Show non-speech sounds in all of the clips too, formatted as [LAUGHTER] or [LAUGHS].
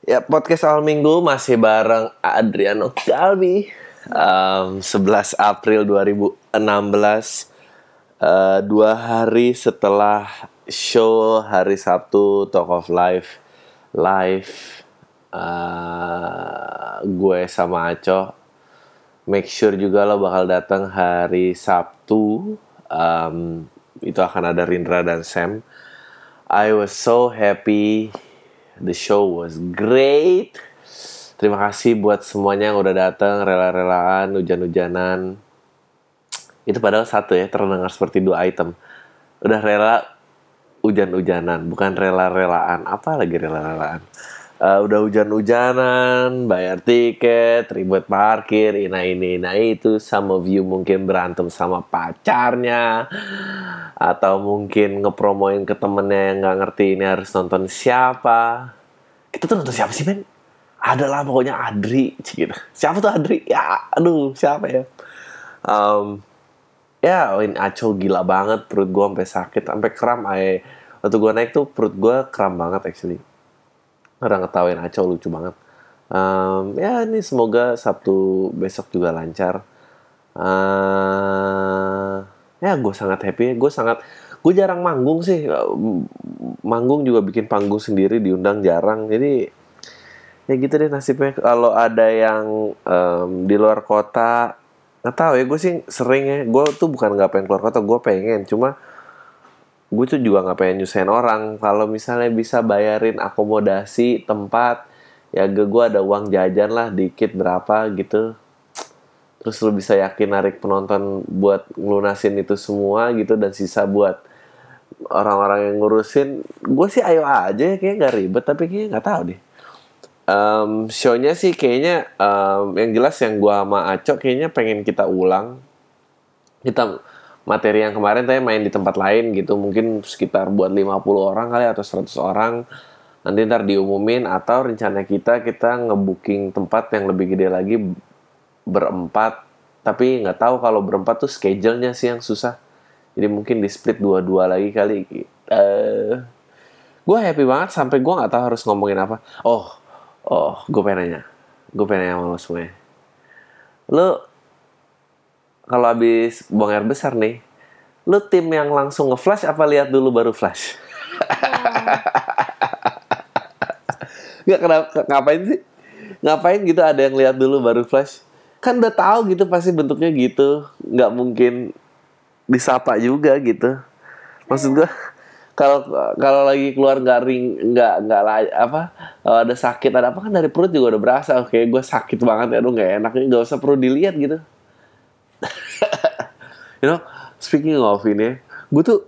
Ya podcast awal minggu masih bareng Adriano Galbi. Um, 11 April 2016 uh, Dua hari setelah show hari Sabtu Talk of Life Live uh, Gue sama Aco. Make sure juga lo bakal datang hari Sabtu. Um, Itu akan ada Rindra dan Sam. I was so happy The show was great. Terima kasih buat semuanya yang udah datang, rela-relaan, hujan-hujanan. Itu padahal satu ya, terdengar seperti dua item. Udah rela hujan-hujanan, bukan rela-relaan. Apa lagi rela-relaan? Uh, udah hujan-hujanan, bayar tiket, ribet parkir, ina ini, ina itu. Some of you mungkin berantem sama pacarnya. Atau mungkin ngepromoin ke temennya yang nggak ngerti ini harus nonton siapa. Kita tuh nonton siapa sih, men? Adalah pokoknya Adri, gitu. Siapa tuh Adri? Ya, aduh, siapa ya? Um, ya, ini Aco gila banget. Perut gue sampai sakit, sampai kram. Ay, waktu gue naik tuh perut gue kram banget actually orang ngetawain Aco lucu banget. Um, ya ini semoga Sabtu besok juga lancar. Uh, ya gue sangat happy. Gue sangat gue jarang manggung sih. Manggung juga bikin panggung sendiri diundang jarang. Jadi ya gitu deh nasibnya. Kalau ada yang um, di luar kota nggak tahu ya gue sih sering ya. Gue tuh bukan nggak pengen keluar kota. Gue pengen cuma gue tuh juga nggak pengen nyusahin orang kalau misalnya bisa bayarin akomodasi tempat ya gue ada uang jajan lah dikit berapa gitu terus lu bisa yakin narik penonton buat ngelunasin itu semua gitu dan sisa buat orang-orang yang ngurusin gue sih ayo aja ya kayak nggak ribet tapi kayaknya nggak tahu deh. Um, shownya sih kayaknya um, yang jelas yang gue sama Acok kayaknya pengen kita ulang. Kita materi yang kemarin saya main di tempat lain gitu mungkin sekitar buat 50 orang kali atau 100 orang. Nanti ntar diumumin atau rencana kita kita ngebooking tempat yang lebih gede lagi berempat. Tapi nggak tahu kalau berempat tuh schedule-nya sih yang susah jadi mungkin di split dua-dua lagi kali uh, gue happy banget sampai gue nggak tahu harus ngomongin apa oh oh gue pengen nanya gue pengen nanya sama lo semuanya lo kalau habis buang air besar nih, lu tim yang langsung nge-flash apa lihat dulu baru flash? [LAUGHS] Gak kenapa ngapain sih? Ngapain gitu ada yang lihat dulu baru flash? Kan udah tahu gitu pasti bentuknya gitu, nggak mungkin disapa juga gitu. Maksud gua [LAUGHS] kalau kalau lagi keluar garing nggak nggak apa kalau ada sakit ada apa kan dari perut juga udah berasa oke gue sakit banget ya aduh nggak enak nggak usah perlu dilihat gitu [LAUGHS] you know, speaking of ini, gue tuh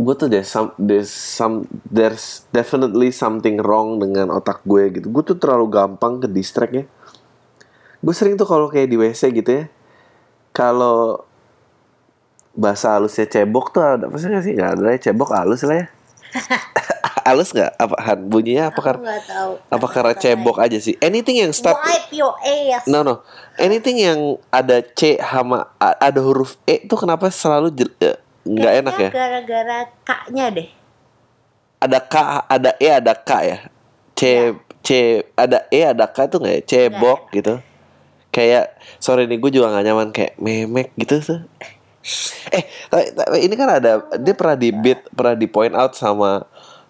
gue tuh there's some there's some there's definitely something wrong dengan otak gue gitu. Gue tuh terlalu gampang ke distract ya. Gue sering tuh kalau kayak di WC gitu ya. Kalau bahasa halusnya cebok tuh ada apa sih nggak sih? Gak ada ya cebok halus lah ya. [LAUGHS] halus nggak? Apa Han bunyinya apa karena apa karena cebok aja sih? Anything yang start Wipe your ass. No no. Anything yang ada C sama ada huruf E tuh kenapa selalu nggak enak ya? Gara-gara K-nya deh. Ada K, ada E, ada K ya. C ya. C ada E, ada K tuh nggak ya? Cebok gitu. Kayak sore ini gue juga gak nyaman kayak memek gitu tuh. Eh, ini kan ada dia pernah di beat, pernah di point out sama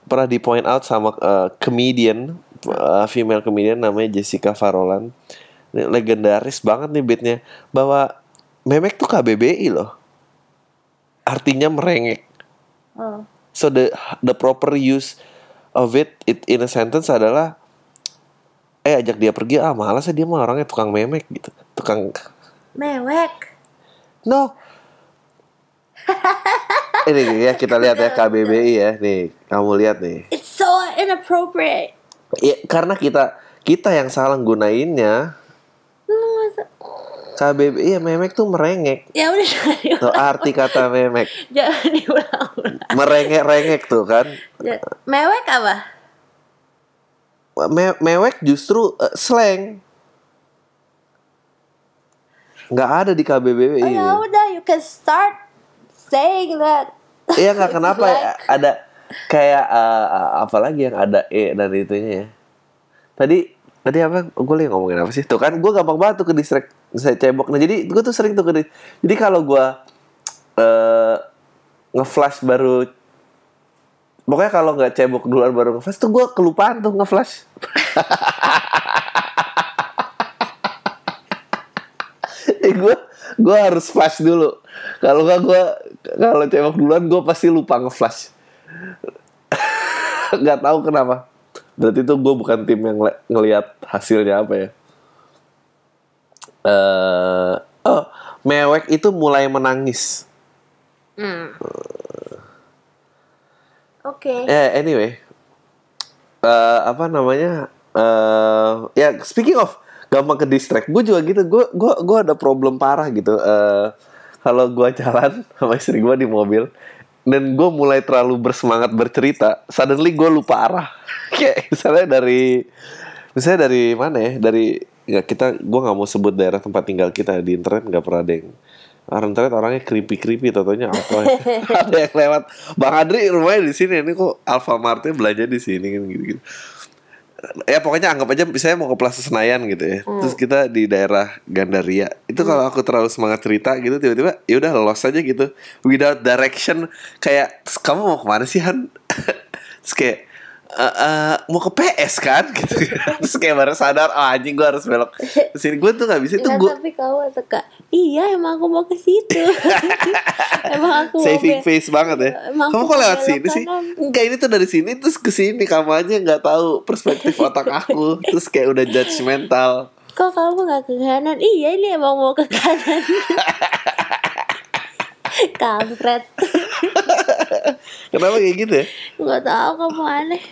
pernah di point out sama uh, comedian uh, female comedian namanya Jessica Farolan. Ini legendaris banget nih beatnya bahwa memek tuh KBBI loh. Artinya merengek. Oh. so the the proper use of it, it in a sentence adalah eh ajak dia pergi. Ah malas ya dia mah orangnya tukang memek gitu. Tukang mewek? No ini ya kita lihat ya [LAUGHS] KBBI ya. Nih kamu lihat nih. It's so inappropriate. Ya karena kita kita yang salah gunainnya. KBBI ya memek tuh merengek. Ya udah [LAUGHS] tuh arti kata memek. Jangan diulang-ulang. Merengek rengek tuh kan. Mewek apa? Me mewek justru uh, slang. Nggak ada di KBBI oh, ya udah you can start saying that. Iya [LAUGHS] nggak kenapa like... ya ada kayak uh, apa lagi yang ada e dan itunya ya. tadi tadi apa? Gue lagi ngomongin apa sih? Tuh kan gue gampang banget tuh ke distract saya cebok. Nah jadi gue tuh sering tuh ke di- jadi kalau gue eh ngeflash baru pokoknya kalau nggak cebok duluan baru ngeflash tuh gue kelupaan tuh ngeflash. [LAUGHS] Eh gue gue harus flash dulu. Kalau nggak gue kalau cebok duluan gue pasti lupa ngeflash. [LAUGHS] Nggak tahu kenapa. Berarti tuh gue bukan tim yang ngelihat hasilnya apa ya. Eh oh mewek itu mulai menangis. Hmm. Oke. eh anyway. Eh apa namanya? Eh ya speaking of gampang ke distract. Gue juga gitu. Gue gue gue ada problem parah gitu. Eh kalau gue jalan [LAUGHS] sama istri gue di mobil dan gue mulai terlalu bersemangat bercerita suddenly gue lupa arah. [LAUGHS] Kayak misalnya dari misalnya dari mana ya? Dari ya kita gue nggak mau sebut daerah tempat tinggal kita. Di internet nggak pernah ada yang orang internet orangnya creepy creepy totonya apa ya. [LAUGHS] ada yang lewat. Bang Adri rumahnya di sini ini kok Alfamartnya belanja di sini kan gitu gitu ya pokoknya anggap aja misalnya mau ke Plaza Senayan gitu ya. Terus kita di daerah Gandaria. Itu kalau aku terlalu semangat cerita gitu tiba-tiba ya udah lost aja gitu. Without direction kayak "Terus kamu mau ke mana sih Han? [LAUGHS] Terus kayak "Eh, eh, mau ke PS kan [LAUGHS] gitu terus kayak baru sadar oh anjing gue harus belok sini gue tuh nggak bisa itu Enggak, gue tapi kamu suka iya emang aku mau ke situ [LAUGHS] emang aku mau saving be- face banget ya. Emang Kamu kok lewat sini sih? kanan. Enggak ini tuh dari sini terus ke sini kamu aja nggak tahu perspektif [LAUGHS] otak aku. terus kayak udah judgmental. kok kamu nggak ke kanan iya ini emang mau ke kanan kampret Kenapa kayak gitu ya? nggak tahu kamu aneh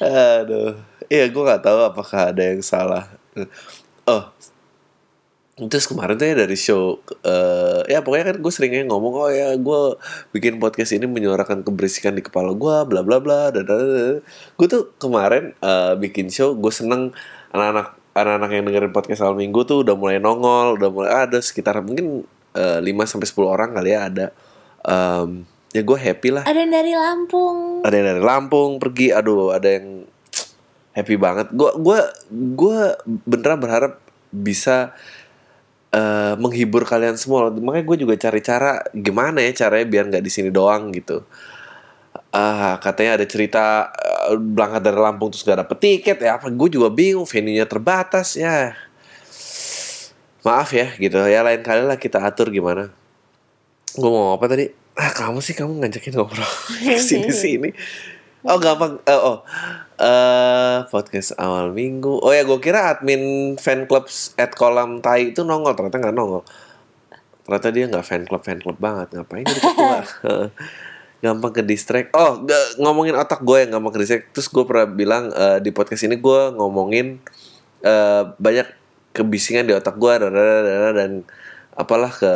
Aduh. Iya gue nggak tahu apakah ada yang salah. Oh. Terus kemarin tuh ya dari show eh ya pokoknya kan gue seringnya ngomong oh ya gue bikin podcast ini menyuarakan keberisikan di kepala gue bla bla bla dan gue tuh kemarin eh, bikin show gue seneng anak-anak anak-anak yang dengerin podcast awal minggu tuh udah mulai nongol udah mulai ada sekitar mungkin eh, 5 sampai 10 orang kali ya ada Em, ya gue happy lah. Ada yang dari Lampung. Ada yang dari Lampung pergi. Aduh ada yang happy banget. Gue gua gua beneran berharap bisa eh, menghibur kalian semua. Makanya gue juga cari cara gimana ya caranya biar nggak di sini doang gitu. Ah katanya ada cerita eh, berangkat dari Lampung terus gak dapet tiket. Ya apa gue juga bingung. Venue nya terbatas ya. Maaf ya gitu. Ya lain kali lah kita atur gimana. Gue mau apa tadi ah kamu sih kamu ngajakin ngobrol ke sini sini oh gampang Eh, oh eh podcast awal minggu oh ya gue kira admin fan club at kolam tai itu nongol ternyata nggak nongol ternyata dia nggak fan club fan club banget ngapain jadi ketua gampang ke distract oh ngomongin otak gue yang gampang ke distract terus gue pernah bilang eh, di podcast ini gue ngomongin eh, banyak kebisingan di otak gue dan apalah ke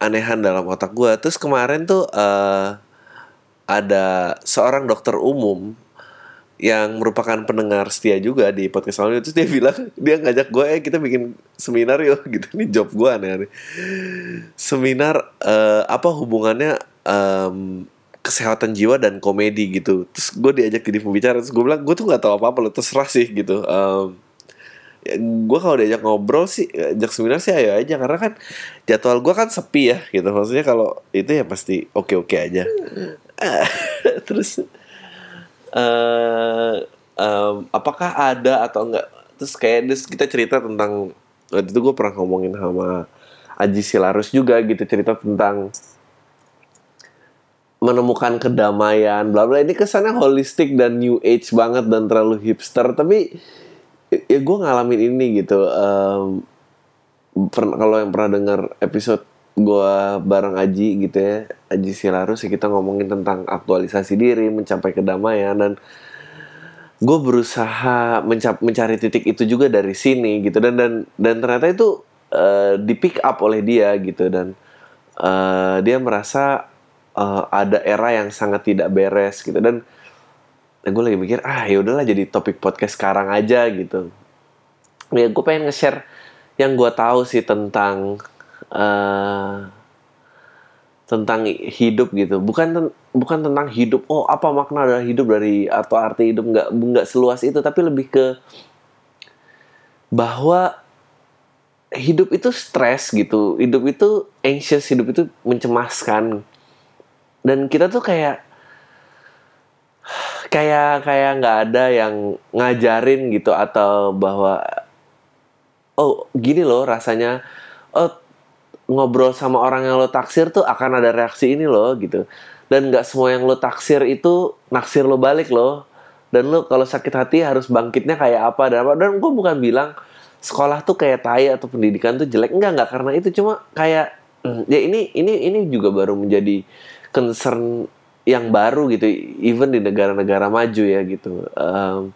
anehan dalam otak gue terus kemarin tuh eh, ada seorang dokter umum yang merupakan pendengar setia juga di podcast awalnya terus dia bilang dia ngajak gue eh kita bikin seminar yuk. [LAUGHS] Gitu. Ini job gue aneh-aneh. Seminar eh, apa hubungannya em, kesehatan jiwa dan komedi gitu. Terus gue diajak jadi pembicara. Terus gue bilang gue tuh nggak tahu apa apa lo terserah sih gitu. Em, ya, gue kalau diajak ngobrol sih ajak seminar sih ayo aja karena kan jadwal gue kan sepi ya gitu. Maksudnya kalau itu ya pasti oke oke aja. [LAUGHS] Terus eh em, apakah ada atau enggak? Terus kayak terus kita cerita tentang waktu itu gue pernah ngomongin sama Aji Silarus juga gitu cerita tentang menemukan kedamaian bla bla ini kesannya holistik dan new age banget dan terlalu hipster tapi ya gue ngalamin ini gitu pernah kalau yang pernah dengar episode gue bareng Aji gitu ya Aji Silarus ya kita ngomongin tentang aktualisasi diri mencapai kedamaian dan gue berusaha mencap mencari titik itu juga dari sini gitu dan dan dan ternyata itu eh, di pick up oleh dia gitu dan eh, dia merasa eh, ada era yang sangat tidak beres gitu dan gue lagi mikir ah ya udahlah jadi topik podcast sekarang aja gitu. Ya gue pengen nge-share yang gue tahu sih tentang eh tentang hidup gitu. Bukan ten- bukan tentang hidup. Oh apa makna dari hidup dari atau arti hidup nggak nggak seluas itu tapi lebih ke bahwa hidup itu stres gitu. Hidup itu anxious hidup itu mencemaskan. Dan kita tuh kayak kayak kayak nggak ada yang ngajarin gitu atau bahwa oh gini loh rasanya oh ngobrol sama orang yang lo taksir tuh akan ada reaksi ini loh gitu. Dan nggak semua yang lo taksir itu naksir lo balik loh. Dan lo kalau sakit hati harus bangkitnya kayak apa dan apa. Dan gue bukan bilang sekolah tuh kayak tai atau pendidikan tuh jelek. Enggak enggak karena itu cuma kayak ya ini ini ini juga baru menjadi concern yang baru gitu even di negara-negara maju ya gitu. Em,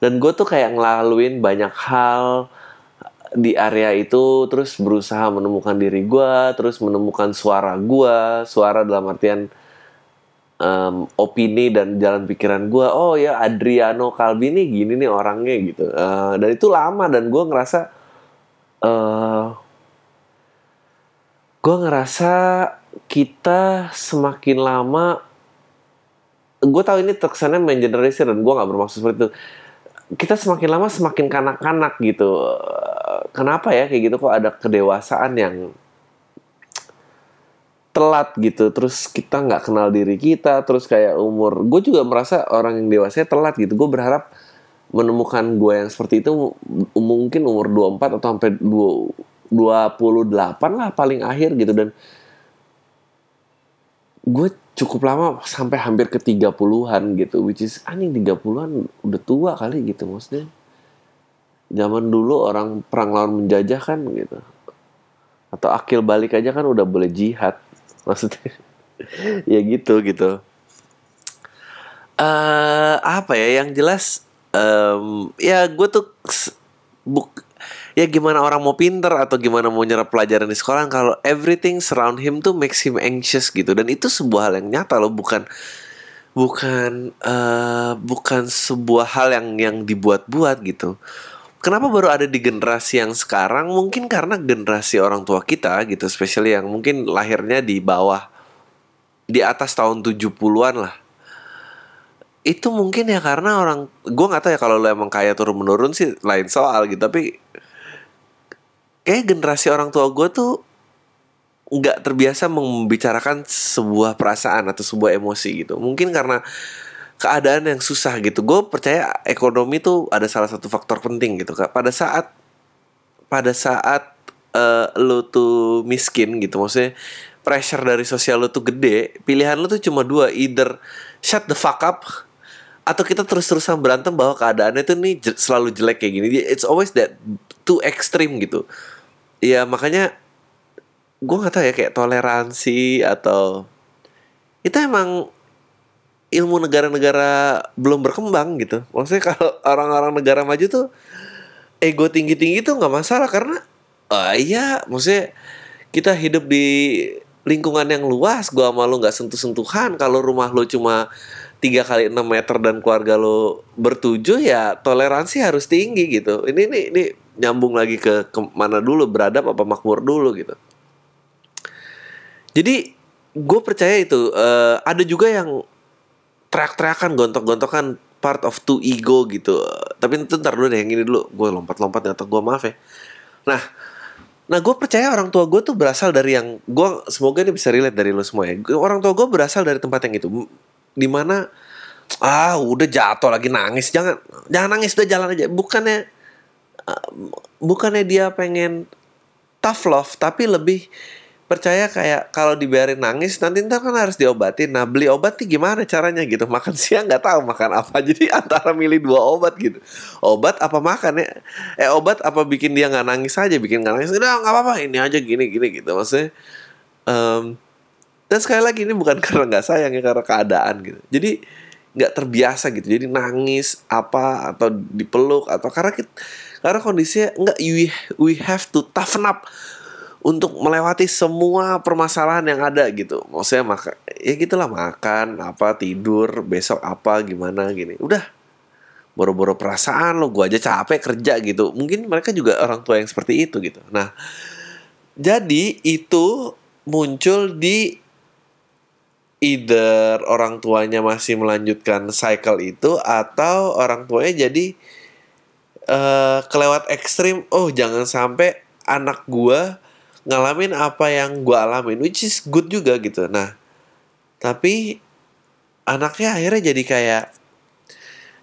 dan gue tuh kayak ngelaluin banyak hal di area itu terus berusaha menemukan diri gue terus menemukan suara gue suara dalam artian em, opini dan jalan pikiran gue oh ya Adriano Calvini gini nih orangnya gitu. Eh, dan itu lama dan gue ngerasa eh gue ngerasa kita semakin lama gue tahu ini terkesannya main generasi dan gue nggak bermaksud seperti itu. Kita semakin lama semakin kanak-kanak gitu. Kenapa ya kayak gitu kok ada kedewasaan yang telat gitu? Terus kita nggak kenal diri kita terus kayak umur. Gue juga merasa orang yang dewasa telat gitu. Gue berharap menemukan gue yang seperti itu mungkin umur 24 atau sampai 2 28 lah paling akhir gitu. Dan gue cukup lama sampai hampir ke 30-an gitu which is anjing 30-an udah tua kali gitu maksudnya. Zaman dulu orang perang lawan menjajah kan gitu. Atau akil balik aja kan udah boleh jihad [LAUGHS] maksudnya. Ya gitu gitu. Eh apa ya yang jelas em, ya gue tuh buk ya gimana orang mau pinter atau gimana mau nyerap pelajaran di sekolah kalau everything surround him tuh makes him anxious gitu dan itu sebuah hal yang nyata loh bukan bukan eh bukan sebuah hal yang yang dibuat-buat gitu Kenapa baru ada di generasi yang sekarang? Mungkin karena generasi orang tua kita gitu, especially yang mungkin lahirnya di bawah di atas tahun 70-an lah. Itu mungkin ya karena orang gue nggak tahu ya kalau lo emang kaya turun menurun sih lain soal gitu, tapi kayak generasi orang tua gue tuh nggak terbiasa membicarakan sebuah perasaan atau sebuah emosi gitu. Mungkin karena keadaan yang susah gitu. Gue percaya ekonomi tuh ada salah satu faktor penting gitu kak. Pada saat pada saat eh, lo tuh miskin gitu, maksudnya pressure dari sosial lo tuh gede, pilihan lo tuh cuma dua, either shut the fuck up atau kita terus-terusan berantem bahwa keadaannya tuh nih selalu jelek kayak gini. It's always that too extreme gitu. Ya makanya gue nggak tahu ya kayak toleransi atau itu emang ilmu negara-negara belum berkembang gitu. Maksudnya kalau orang-orang negara maju tuh ego tinggi-tinggi tuh nggak masalah karena ah iya, maksudnya kita hidup di lingkungan yang luas, gua sama lu nggak sentuh-sentuhan. Kalau rumah lu cuma tiga kali 6 meter dan keluarga lu bertujuh ya toleransi harus tinggi gitu. Ini ini ini nyambung lagi ke, ke mana dulu beradab apa makmur dulu gitu. Jadi gue percaya itu eh, ada juga yang teriak-teriakan gontok-gontokan part of two ego gitu. Tapi itu ntar dulu deh yang ini dulu gue lompat-lompat atau gue maaf ya. Nah nah gue percaya orang tua gue tuh berasal dari yang gue semoga ini bisa relate dari lo semua ya. Orang tua gue berasal dari tempat yang itu. Di mana ah udah jatuh lagi nangis jangan jangan nangis udah jalan aja. Bukannya uh, bukannya dia pengen tough love tapi lebih percaya kayak kalau dibiarin nangis nanti ntar kan harus diobatin. Nah beli obat nih gimana caranya gitu? Makan [LAUGHS] siang nggak tahu makan apa. Jadi [LAUGHS] antara milih dua obat gitu. Obat apa makan ya? Eh obat apa bikin dia nggak nangis aja? Bikin nggak nangis? Udah nggak apa-apa. Ini aja gini gini gitu. Maksudnya em, dan sekali lagi ini bukan [LAUGHS] karena nggak sayang ya karena keadaan gitu. Jadi nggak terbiasa gitu. Jadi nangis apa atau dipeluk atau karena kita, karena kondisinya nggak we, we have to toughen up untuk melewati semua permasalahan yang ada gitu. Maksudnya makan ya gitulah makan, apa tidur, besok apa gimana gini. Udah. Boro-boro perasaan lo, gua aja capek kerja gitu. Mungkin mereka juga orang tua yang seperti itu gitu. Nah, jadi itu muncul di either orang tuanya masih melanjutkan cycle itu atau orang tuanya jadi eh kelewat ekstrim oh jangan sampai anak gua ngalamin apa yang gua alamin which is good juga gitu. Nah tapi anaknya akhirnya jadi kayak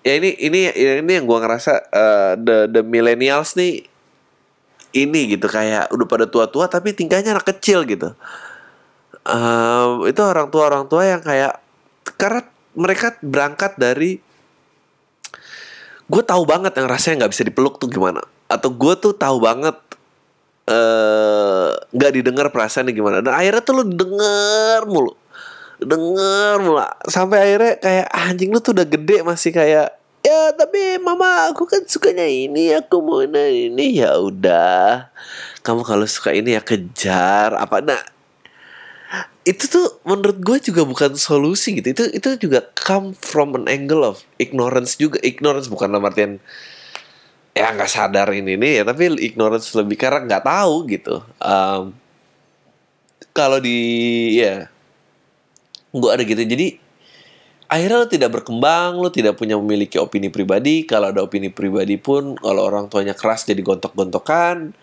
ya ini ini ini yang gua ngerasa eh, the the millennials nih ini gitu kayak udah pada tua-tua tapi tingkahnya anak kecil gitu. Em, itu orang tua orang tua yang kayak karena mereka berangkat dari gue tahu banget yang rasanya nggak bisa dipeluk tuh gimana. Atau gue tuh tahu banget eh nggak didengar perasaannya gimana. Dan akhirnya tuh lu denger mulu. Denger mulu. Sampai akhirnya kayak "Ah, anjing lu tuh udah gede masih kayak ya tapi mama aku kan sukanya ini aku mau ini ya udah. Kamu kalau suka ini ya kejar. Apa nah itu tuh menurut gue juga bukan solusi gitu. Itu itu juga come from an angle of ignorance juga. Ignorance bukan dalam artian ya nggak sadar ini nih ya tapi ignorance lebih karena nggak tahu gitu. Em, kalau di ya gue ada gitu. Jadi akhirnya lo tidak berkembang lo tidak punya memiliki opini pribadi. Kalau ada opini pribadi pun kalau orang tuanya keras jadi gontok-gontokan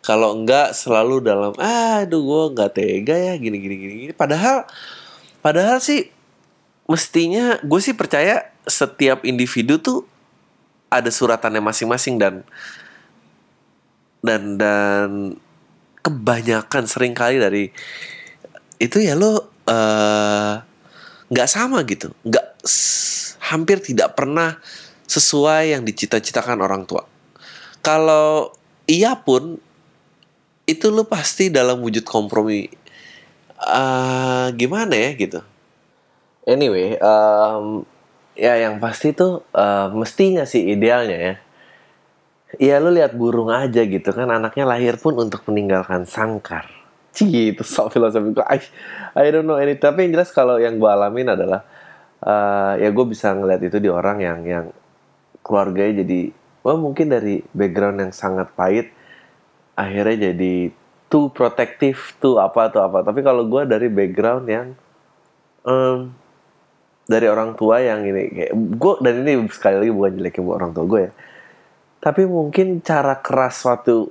kalau enggak selalu dalam aduh gue nggak tega ya gini gini gini gini. Padahal padahal sih mestinya gue sih percaya setiap individu tuh ada suratannya masing-masing dan dan dan kebanyakan sering kali dari itu ya lo eh, nggak sama gitu. Nggak hampir tidak pernah sesuai yang dicita-citakan orang tua. Kalau iya pun itu lo pasti dalam wujud kompromi eh gimana ya gitu anyway em, ya yang pasti tuh eh, mestinya sih idealnya ya Iya lu lihat burung aja gitu kan anaknya lahir pun untuk meninggalkan sangkar. Cih itu so filosofi gue. I, I don't know any. Tapi yang jelas kalau yang gue alamin adalah eh, ya gue bisa ngeliat itu di orang yang yang keluarganya jadi wah mungkin dari background yang sangat pahit akhirnya jadi too protektif tuh apa tuh apa. Tapi kalau gue dari background yang em, dari orang tua yang ini kayak gue dan ini sekali lagi bukan jelekin buat orang tua gue ya. Tapi mungkin cara keras suatu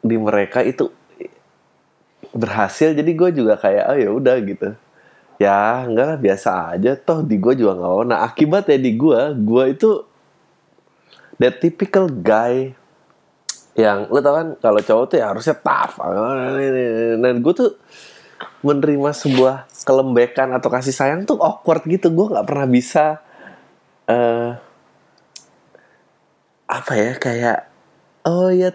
di mereka itu berhasil jadi gue juga kayak oh ya udah gitu. Ya enggak lah biasa aja toh di gue juga nggak mau. Nah akibatnya di gue gue itu that typical guy yang lo tau kan kalau cowok tuh ya harusnya tough. Dan gue tuh menerima sebuah kelembekan atau kasih sayang tuh awkward gitu. Gue nggak pernah bisa eh apa ya kayak oh ya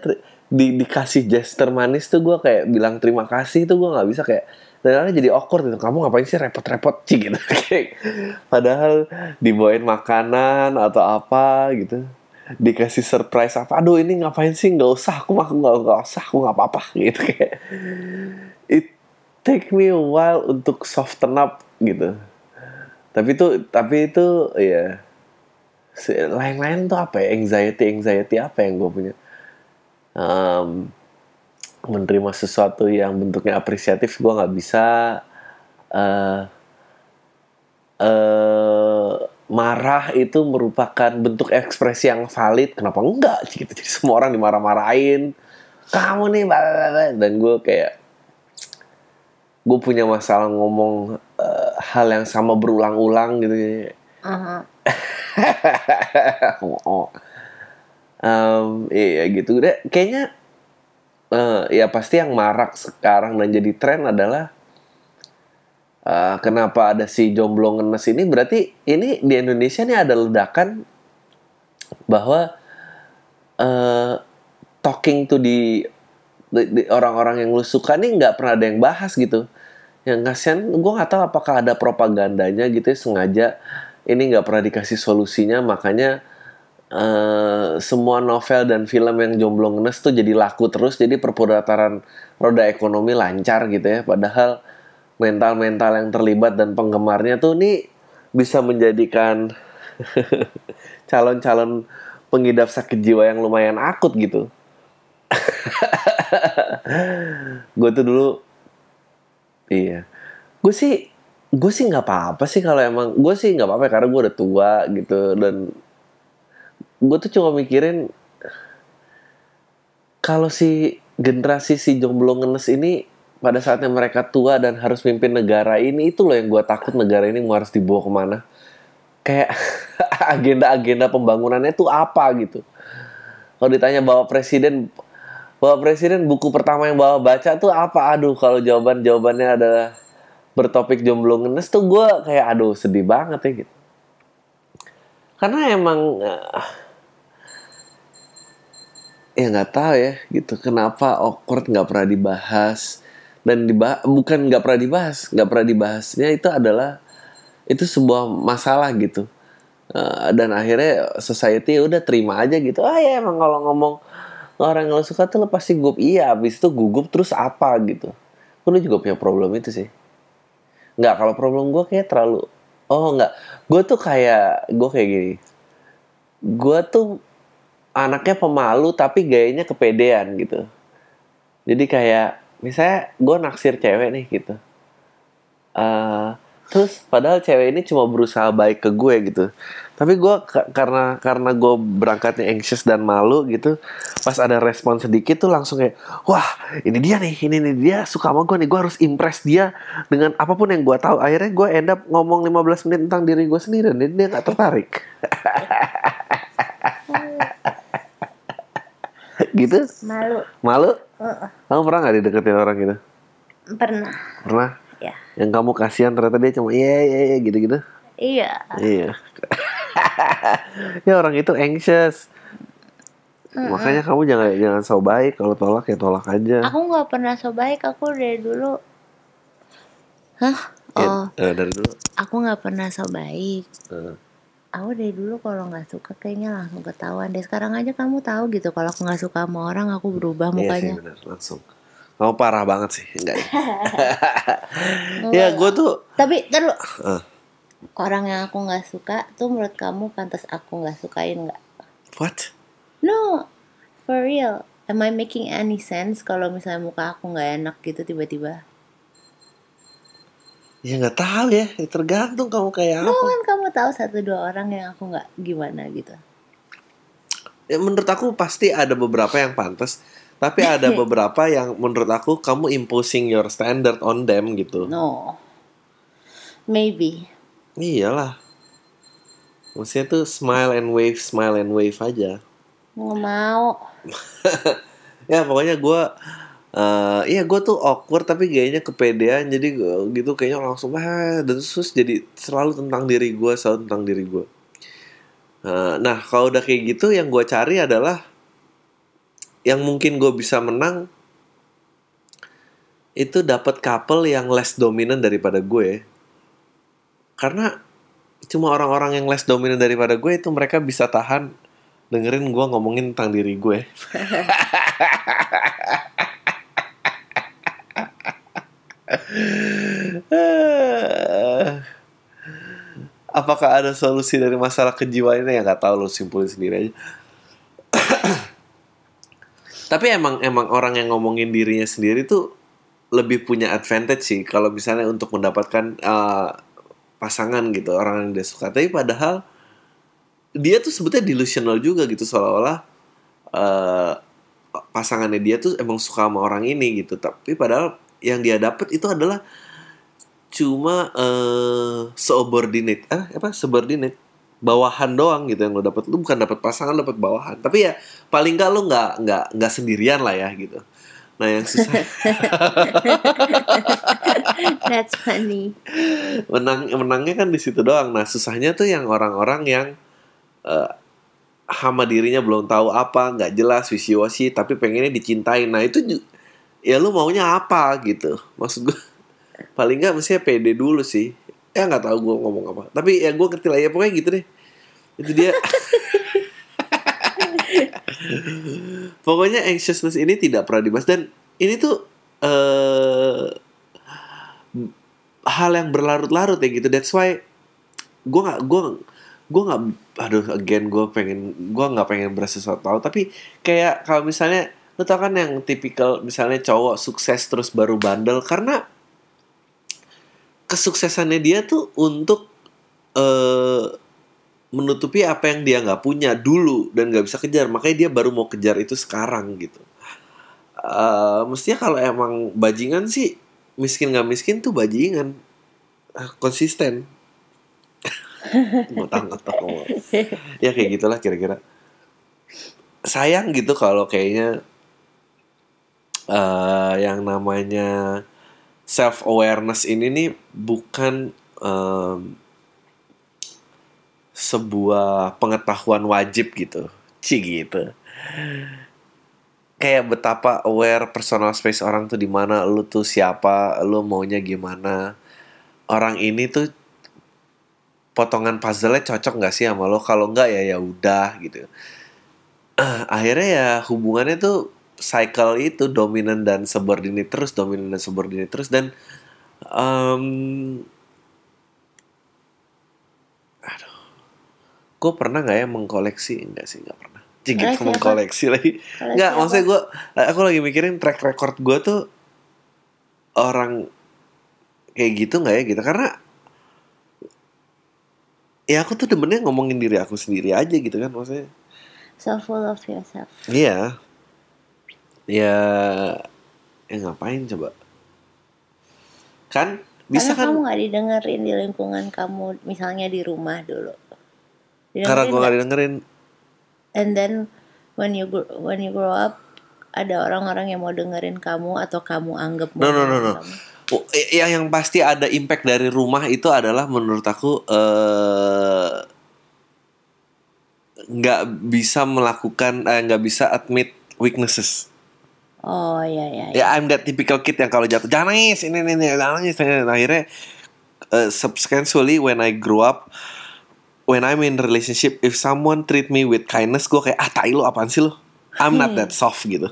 di dikasih gesture manis tuh gue kayak bilang terima kasih tuh gue nggak bisa kayak dan jadi awkward gitu. Kamu ngapain sih repot-repot? Sih gitu. [LAUGHS] Padahal dibawain makanan atau apa gitu dikasih surprise apa aduh ini ngapain sih? Nggak usah aku mah nggak nggak usah aku nggak apa-apa [LAUGHS] gitu kayak. It take me a while untuk soften up gitu. Tapi itu tapi itu ya si- lain-lain tuh apa ya? Anxiety anxiety apa yang gue punya? Em, menerima sesuatu yang bentuknya apresiatif gue nggak bisa eh marah itu merupakan bentuk ekspresi yang valid kenapa enggak gitu jadi semua orang dimarah-marahin kamu nih bla, bla, bla. dan gue kayak gue punya masalah ngomong eh, hal yang sama berulang-ulang gitu Aha. oh. [LAUGHS] Em, iya gitu deh. Kayaknya eh, ya pasti yang marak sekarang dan jadi tren adalah eh, kenapa ada si jomblo ngenes ini? Berarti ini di Indonesia nih ada ledakan bahwa eh, talking to di, orang-orang yang lu suka nih nggak pernah ada yang bahas gitu. Yang kasihan gue nggak tahu apakah ada propagandanya gitu ya sengaja ini nggak pernah dikasih solusinya. Makanya eh, semua novel dan film yang jomblo ngenes tuh jadi laku terus. Jadi perputaran roda ekonomi lancar gitu ya. Padahal mental-mental yang terlibat dan penggemarnya tuh nih bisa menjadikan [LAUGHS] calon-calon pengidap sakit jiwa yang lumayan akut gitu. [LAUGHS] Gue tuh dulu iya. Gue sih gue sih nggak apa-apa sih kalau emang gue sih nggak apa-apa karena gue udah tua gitu dan gue tuh cuma mikirin kalau si generasi si jomblo ngenes ini pada saatnya mereka tua dan harus mimpin negara ini itu loh yang gue takut negara ini mau harus dibawa ke mana. Kayak [LAUGHS] agenda-agenda pembangunannya tuh apa gitu. Kalau ditanya bawa presiden bawa presiden buku pertama yang bawa baca tuh apa? Aduh kalau jawaban jawabannya adalah bertopik jomblo ngenes tuh gue kayak aduh sedih banget ya gitu. Karena emang eh, ya nggak tahu ya gitu kenapa awkward nggak pernah dibahas dan dibahas bukan nggak pernah dibahas. Nggak pernah dibahasnya itu adalah itu sebuah masalah gitu. Eh, dan akhirnya society udah terima aja gitu. Ah ya emang kalau ngomong orang yang lo suka tuh lo pasti gugup iya abis itu gugup terus apa gitu. Lu juga punya problem itu sih. Nggak kalau problem gue kayak terlalu oh nggak. Gue tuh kayak gue kayak gini. Gue tuh anaknya pemalu tapi gayanya kepedean gitu. Jadi kayak misalnya gue naksir cewek nih gitu. Eh, terus padahal cewek ini cuma berusaha baik ke gue gitu. Tapi gue ka- karena karena gue berangkatnya anxious dan malu gitu pas ada respon sedikit tuh langsung kayak wah ini dia nih ini nih dia suka sama gue nih gue harus impress dia dengan apa pun yang gue tahu. Akhirnya gue end up ngomong 15 menit tentang diri gue sendiri dan dia nggak tertarik [LAUGHS] gitu Malu. malu Heeh. kamu pernah nggak dideketin orang gitu Pernah. pernah Ya. yang kamu kasihan ternyata dia cuma iya iya iya gitu gitu Iya. iya [LAUGHS] ya orang itu anxious makanya kamu jangan jangan so baik kalau tolak ya tolak aja Aku nggak pernah so baik. Aku dari dulu. Hah? Oh, Ya, eh, dari dulu aku nggak pernah so baik. Eh, Aku dari dulu kalau nggak suka kayaknya langsung ketahuan deh. Sekarang aja kamu tahu gitu kalau aku nggak suka sama orang aku berubah iya sih mukanya. benar langsung kamu parah banget sih enggak ya [LAUGHS] ya gue tuh Tapi terus eh, orang yang aku nggak suka tuh menurut kamu pantas aku nggak sukain nggak? what No, for real. Am I making any sense kalau misalnya muka aku nggak enak gitu tiba-tiba? Ya nggak tahu ya Ya tergantung kamu kayak apa kan kamu tahu satu dua orang yang aku nggak gimana gitu. ya, menurut aku pasti ada beberapa yang pantas tapi ada [LAUGHS] beberapa yang menurut aku kamu imposing your standard on them gitu No, maybe. iyalah maksudnya tuh smile and wave smile and wave aja Nggak mau. [LAUGHS] ya pokoknya gue eh iya gue tuh awkward tapi gayanya kepedean. Jadi gitu kayaknya langsung ah dan terus jadi selalu tentang diri gue selalu tentang diri gue Eh, nah kalau udah kayak gitu yang gue cari adalah yang mungkin gue bisa menang itu dapat couple yang less dominan daripada gue karena cuma orang-orang yang less dominan daripada gue itu mereka bisa tahan dengerin gue ngomongin tentang diri gue [LAUGHS] [SIGHS] Apakah ada solusi dari masalah kejiwaan ini ya nggak tahu lo simpulin sendiri aja. [CLEARS THROAT] Tapi emang emang orang yang ngomongin dirinya sendiri tuh lebih punya advantage sih kalau misalnya untuk mendapatkan eh, pasangan gitu orang yang dia suka. Tapi padahal dia tuh sebetulnya delusional juga gitu seolah-olah eh, pasangannya dia tuh emang suka sama orang ini gitu. Tapi padahal yang dia dapat itu adalah cuma eh subordinate. Ah apa? Subordinate. Bawahan doang gitu yang lo dapat lu bukan dapat pasangan dapat bawahan. Tapi ya paling nggak lo nggak nggak nggak sendirian lah ya gitu. Nah yang susah. [LAUGHS] That's funny. menang menangnya kan di situ doang. Nah susahnya tuh yang orang-orang yang eh hama dirinya belum tahu apa nggak jelas visi wasi tapi pengennya dicintain nah itu ya lu maunya apa gitu? Maksud gue [LAUGHS] paling nggak mestinya pede dulu sih. Ya nggak tahu gue ngomong apa. Tapi ya gue ngerti lah ya. Pokoknya gitu deh. Itu dia. [LAUGHS] Pokoknya anxiousness ini tidak pernah dibahas. Dan ini tuh eh hal yang berlarut-larut ya gitu. That's why gue nggak gue gue nggak aduh again gue pengen gue nggak pengen berasa tau tapi kayak kalau misalnya lu tau kan yang tipikal misalnya cowok sukses terus baru bandel karena kesuksesannya dia tuh untuk eh menutupi apa yang dia nggak punya dulu dan nggak bisa kejar. Makanya dia baru mau kejar itu sekarang gitu. Eh mestinya kalau emang bajingan sih miskin nggak miskin tuh bajingan. Ah, konsisten. [LAUGHS] Ngotak-ngotak ngomong. ya kayak gitulah kira-kira. Sayang gitu kalau kayaknya eh yang namanya self awareness ini nih bukan em, sebuah pengetahuan wajib gitu. Ci gitu. Kayak betapa aware personal space orang tuh di mana lu tuh siapa lu maunya gimana. Orang ini tuh potongan puzzle-nya cocok nggak sih sama lo? Kalau nggak ya ya udah gitu. Ah, akhirnya ya hubungannya tuh cycle itu dominan dan subordinate terus dominan dan subordinate terus dan em aduh gue pernah nggak ya mengkoleksi? Enggak sih nggak pernah. [LAUGHS] Gitu, apa? mengkoleksi lagi. Nggak maksudnya gue aku lagi mikirin track record gue tuh orang kayak gitu nggak ya gitu. Karena ya aku tuh demennya ngomongin diri aku sendiri aja gitu kan maksudnya. So full of yourself. Iya. Ya, ya ngapain coba? Kan bisa karena kamu kan? nggak didengerin di lingkungan kamu misalnya di rumah dulu Karena Didengerin gue nggak? gak didengerin. and then when you grow, when you grow up ada orang-orang yang mau dengerin kamu atau kamu anggap No, no, no, no. kamu. Oh, yang yang pasti ada impact dari rumah itu adalah menurut aku eh nggak bisa melakukan eh, nggak bisa admit weaknesses. Oh iya iya iya. Ya I'm that typical kid yang kalau jatuh jangan nangis ini ini ini jangan nangis. Ini." akhirnya uh, subsequently when I grow up when I'm in relationship if someone treat me with kindness gue kayak ah tai lu apaan sih lu? I'm not that soft gitu.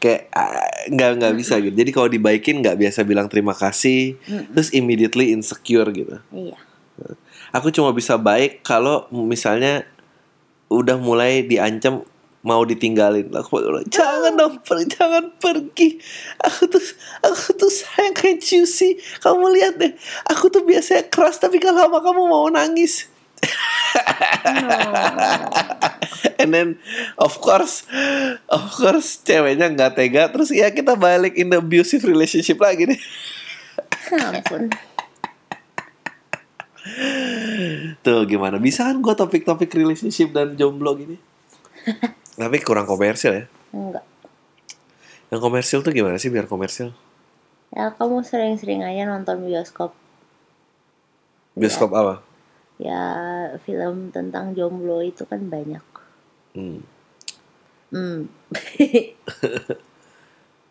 Kayak ah, nggak nggak bisa gitu. Jadi kalau dibaikin nggak biasa bilang terima kasih terus immediately insecure gitu. Iya. Aku cuma bisa baik kalau misalnya udah mulai diancam mau ditinggalin. Aku bilang, jangan dong pergi jangan pergi. Aku tuh aku tuh sayang kayak juicy. Kamu lihat deh aku tuh biasanya keras tapi kalau lama kamu mau nangis. And then of course of course ceweknya nggak tega. Terus ya kita balik in the abusive relationship lagi deh ampun. Tuh gimana? Bisa kan gue topik-topik relationship dan jomblo gini Tapi kurang komersil ya? Enggak. Yang komersil tuh gimana sih biar komersil? Ya kamu sering-sering aja nonton bioskop. Bioskop apa? ya film tentang jomblo itu kan banyak. Hmm. hmm. [LAUGHS]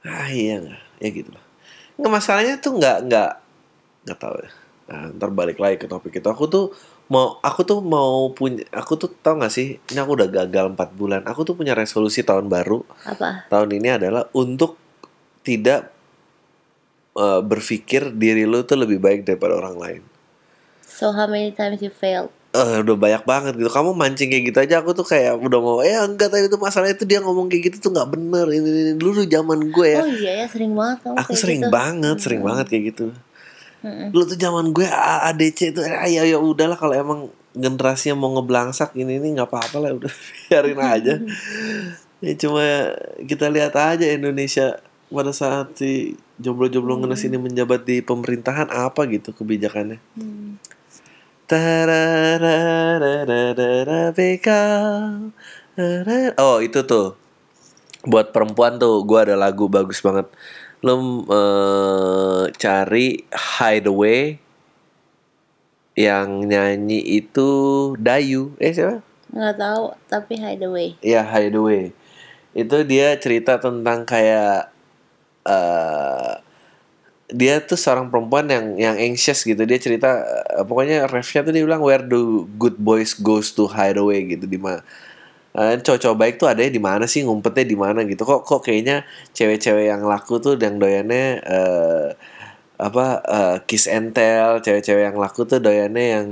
Ah iya nggak? Ya gitu lah. Nggak masalahnya tuh nggak nggak nggak tahu ya. Nah, Ntar balik lagi ke topik itu. Aku tuh mau Aku tuh mau punya Aku tuh tau gak sih Ini aku udah gagal 4 bulan. Aku tuh punya resolusi tahun baru. Apa? Tahun ini adalah untuk Tidak eh, Berpikir diri lu tuh lebih baik daripada orang lain. So how many times you failed? Eh udah banyak banget gitu. Kamu mancing kayak gitu aja aku tuh kayak udah mau eh enggak tadi itu masalah itu dia ngomong kayak gitu tuh nggak bener. Ini, ini dulu zaman gue ya. Oh iya ya sering banget kamu aku sering gitu. banget sering banget kayak gitu Mm-mm. dulu tuh zaman gue ADC itu ah, ya ya udahlah kalau emang generasinya mau ngeblangsak ini ini nggak apa-apa lah udah [LAUGHS] biarin aja. Ya cuma kita lihat aja Indonesia pada saat si jomblo-jomblo ngenes ini menjabat di pemerintahan apa gitu kebijakannya. Hmm. BK. Oh itu tuh. Buat perempuan tuh gue ada lagu bagus banget lo eh, cari Hideaway yang nyanyi itu Dayu. Eh siapa? Nggak tahu tapi hideaway. Ya Hideaway. Itu dia cerita tentang kayak eh dia tuh seorang perempuan yang yang anxious gitu. Dia cerita eh, pokoknya refnya tuh dia bilang where do good boys goes to hideaway? gitu di mana Eh, cowok-cowok baik tuh adanya di mana sih? Ngumpetnya di mana gitu. Kok kok kayaknya cewek-cewek yang laku tuh yang doyannya eh apa eh, kiss and tell. Cewek-cewek yang laku tuh doyannya yang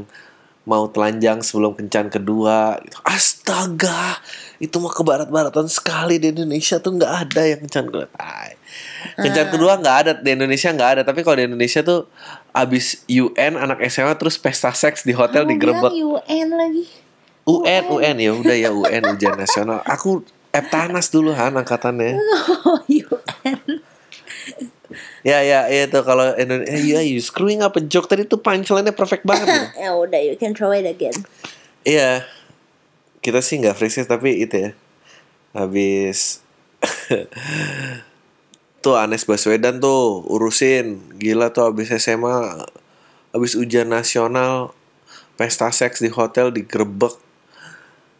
mau telanjang sebelum kencan kedua gitu. astaga! Itu mah kebarat-baratan sekali di Indonesia tuh nggak ada yang kencan kedua. Kencan kedua nggak ada di Indonesia nggak ada. Tapi kalau di Indonesia tuh abis UN anak SMA terus pesta seks di hotel Kamu digerebek bilang UN lagi. UN UN ya udah ya UN ujian nasional aku Eptanas dulu Han angkatannya [LAUGHS] Oh, UN. ya ya ya tuh kalau Indonesia ya you screwing up a joke tadi tuh punchline-nya perfect banget gitu. [LAUGHS] ya udah, you can throw it again. Iya. Kita sih nggak freeze tapi itu ya. Habis [LAUGHS] tuh Anies Baswedan tuh urusin gila tuh habis SMA habis ujian nasional pesta seks di hotel digerebek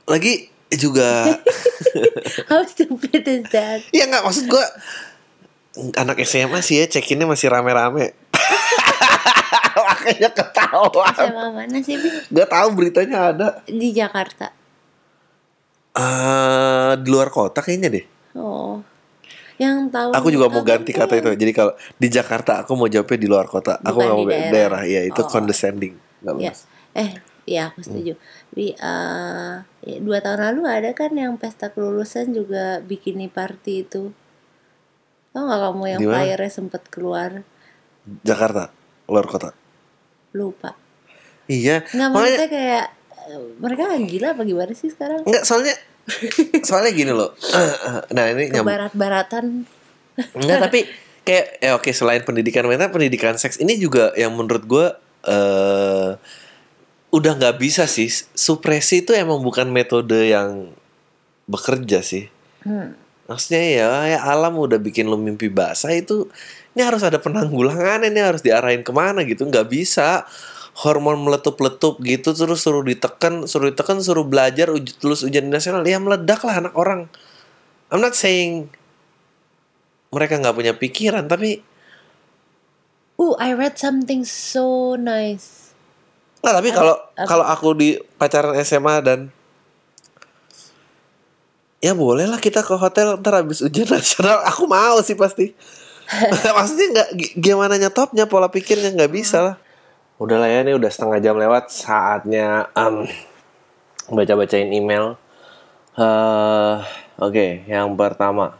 lagi juga [LAUGHS] How stupid is that? ya nggak maksud gua anak SMA sih ya cekinnya masih rame-rame [LAUGHS] makanya ketawa Sama mana sih, Bi? Gak tahu beritanya ada Di Jakarta. eh di luar kota kayaknya deh Oh. Yang tahu Aku juga mau ganti kata itu. Jadi kalau di Jakarta aku mau jawabnya di luar kota. Aku Bukan nggak mau daerah. daerah. ya itu Oh. condescending. Nggak Ya. bagus. Eh, iya aku setuju. Bi, eh, ya, dua tahun lalu ada kan yang pesta kelulusan juga bikini party itu. Tau gak kamu yang flyernya sempet keluar? Jakarta, luar kota. Lupa. Iya. Nggak Makanya maksudnya kayak eh, mereka gila apa gimana sih sekarang? nggak soalnya soalnya gini loh. [CLEARS THROAT] nah ini nyam. Barat-baratan. Enggak tapi kayak ya oke selain pendidikan wanita pendidikan seks ini juga yang menurut gue eh udah nggak bisa sih. Supresi itu emang bukan metode yang bekerja sih. Hmm. maksudnya ya, ya alam udah bikin lo mimpi basah itu ini harus ada penanggulangan ini harus diarahin ke mana gitu. Nggak bisa. Hormon meletup-letup gitu terus suruh ditekan suruh ditekan suruh belajar uji tulus ujian nasional. Ya meledak lah anak orang. I'm not saying mereka nggak punya pikiran tapi Uh, I read something so nice. Nggak tapi kalau apa? kalau aku di pacaran SMA dan ya boleh lah kita ke hotel ntar habis ujian [LAUGHS] nasional. Aku mau sih pasti. [LAUGHS] Maksudnya nggak gi- gimana nyetopnya pola pikirnya? Nggak bisa lah. Udah lah ya ini udah setengah jam lewat. Saatnya em, baca bacain email. Eh oke yang pertama.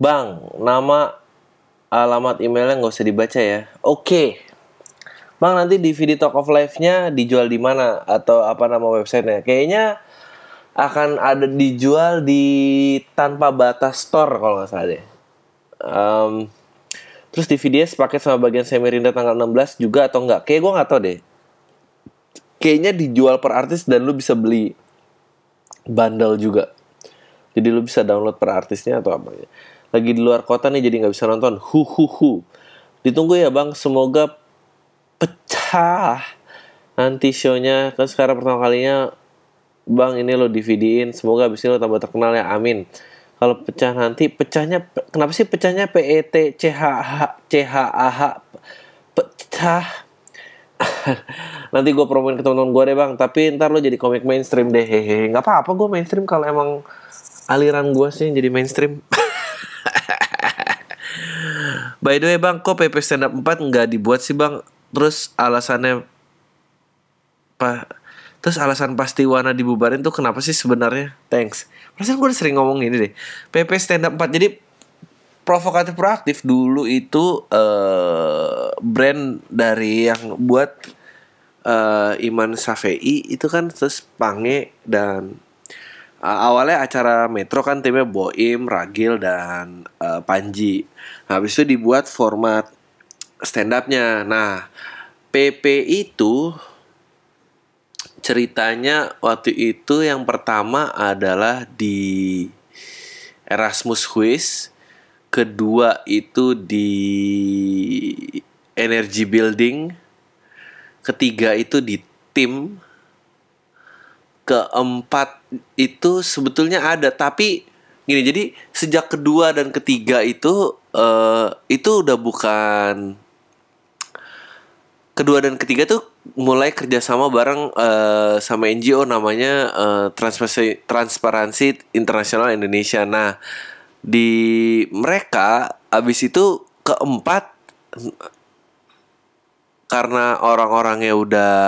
Bang nama alamat emailnya nggak usah dibaca ya. Oke Bang nanti DVD Talk of Life-nya dijual di mana atau apa nama websitenya? Kayaknya akan ada dijual di tanpa batas store kalau nggak salah deh. Em, terus DVD-nya sepaket sama bagian Semirinda tanggal 16 juga atau enggak? Kayak gue nggak tahu deh. Kayaknya dijual per artis dan lu bisa beli bundle juga. Jadi lu bisa download per artisnya atau apa ya. Lagi di luar kota nih jadi nggak bisa nonton. Hu hu hu. Ditunggu ya bang. Semoga pecah. Nanti shownya kan sekarang pertama kalinya bang ini lo DVD-in semoga abis ini lo tambah terkenal ya amin. Kalau pecah nanti pecahnya kenapa sih pecahnya P E T C H H C H A H? Pecah. [LAUGHS] Nanti gue promoin ke teman-teman gue deh bang. Tapi ntar lo jadi komik mainstream deh. Hehehe nggak apa-apa gue mainstream kalau emang aliran gue sih jadi mainstream. [LAUGHS] By the way bang, kok PP stand up 4 nggak dibuat sih bang? Terus alasannya pa, Terus alasan pasti Wana dibubarin tuh kenapa sih sebenarnya? Thanks. Perasaan gue udah sering ngomong ini deh. PP stand up 4 jadi provokatif proaktif dulu itu eh brand dari yang buat eh Iman Safei itu kan terus Pange dan Uh, awalnya acara Metro kan timnya Boim, Ragil dan uh, Panji. Habis itu dibuat format stand up-nya. Nah, PP itu ceritanya waktu itu yang pertama adalah di Erasmus Quiz, kedua itu di Energy Building, ketiga itu di tim, keempat itu sebetulnya ada tapi gini jadi sejak kedua dan ketiga itu eh itu udah bukan kedua dan ketiga tuh mulai kerjasama bareng eh, sama NGO namanya Transparency Transparansi Internasional Indonesia. Nah di mereka abis itu keempat karena orang-orangnya udah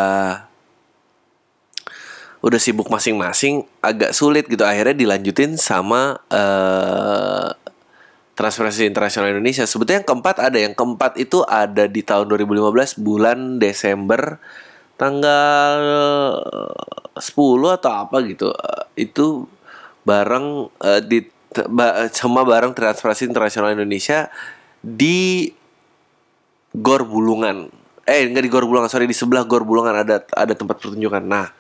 udah sibuk masing-masing agak sulit gitu akhirnya dilanjutin sama eh Transparency Internasional Indonesia. Sebetulnya yang keempat ada yang keempat itu ada di tahun 2015 bulan Desember tanggal 10 atau apa gitu. Eh, itu bareng eh, di sama bareng Transparency Internasional Indonesia di Gor Bulungan. Eh enggak di Gor Bulungan, sorry di sebelah Gor Bulungan ada ada tempat pertunjukan. Nah,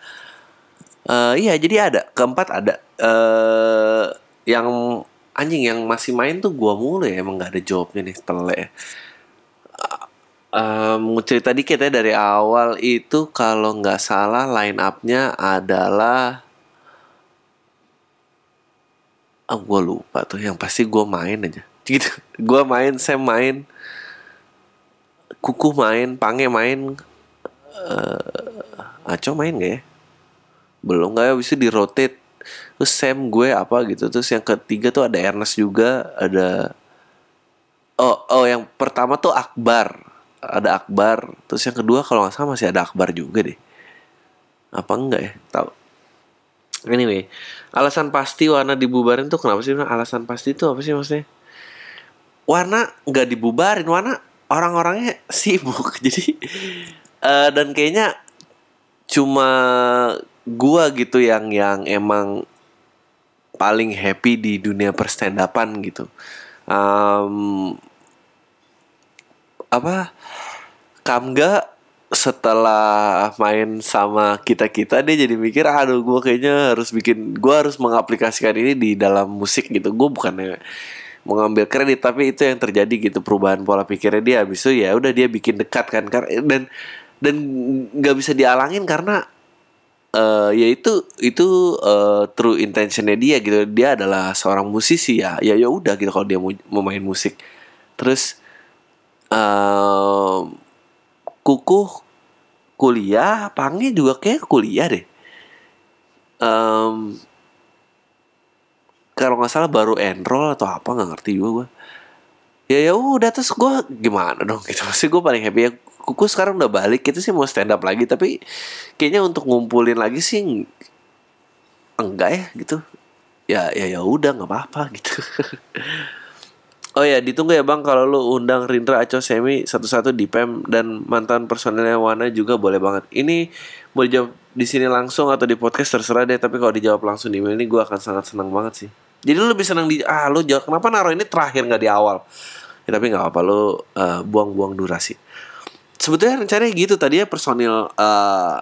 eh iya jadi ada keempat ada eh yang anjing yang masih main tuh gua mulu ya emang nggak ada jawabnya nih tele ya. Um, cerita dikit ya dari awal itu kalau nggak salah line up-nya adalah ah gue lupa tuh yang pasti gue main aja. [LAUGHS] Gitu. Gue main saya main kuku main pange main eh aco main gak ya? Belum nggak ya bisa di rotate terus Sam gue apa gitu. Terus yang ketiga tuh ada Ernest juga ada oh oh yang pertama tuh Akbar. Ada Akbar. Terus yang kedua kalau nggak salah masih ada Akbar juga deh. Apa enggak ya? Tahu anyway alasan pasti warna dibubarin tuh kenapa sih? Alasan pasti itu apa sih maksudnya? Warna nggak dibubarin warna orang-orangnya [LAUGHS] sibuk. Jadi eh, dan kayaknya cuma gua gitu yang yang emang paling happy di dunia perstandapan gitu. Em, apa Kamga setelah main sama kita kita dia jadi mikir aduh gue kayaknya harus bikin gue harus mengaplikasikan ini di dalam musik gitu. Gue bukannya mengambil kredit tapi itu yang terjadi gitu perubahan pola pikirnya dia. Habis itu ya udah dia bikin dekat kan dan dan nggak bisa dialangin karena eh ya itu itu eh, true intentionnya dia gitu. Dia adalah seorang musisi ya. Ya ya udah gitu kalau dia mau, mau main musik. Terus em, kuku kuliah pange juga kayak kuliah deh. Em, kalau nggak salah baru enroll atau apa nggak ngerti juga gue ya ya udah terus gue gimana dong gitu. [LAUGHS] Masih gue paling happy ya kuku sekarang udah balik kita sih mau stand up lagi tapi kayaknya untuk ngumpulin lagi sih enggak ya gitu. Ya ya ya udah nggak apa-apa gitu. [LAUGHS] Oh ya ditunggu ya bang kalau lu undang Rindra Aco Semi satu-satu di Pem dan mantan personelnya Wana juga boleh banget. Ini boleh jawab di sini langsung atau di podcast terserah deh tapi kalau dijawab langsung di email ini gue akan sangat senang banget sih. Jadi lu lebih senang di ah lu jawab kenapa naruh ini terakhir nggak di awal? Ya, tapi nggak apa lu eh, buang-buang durasi sebetulnya rencananya gitu. Tadi ya personil eh,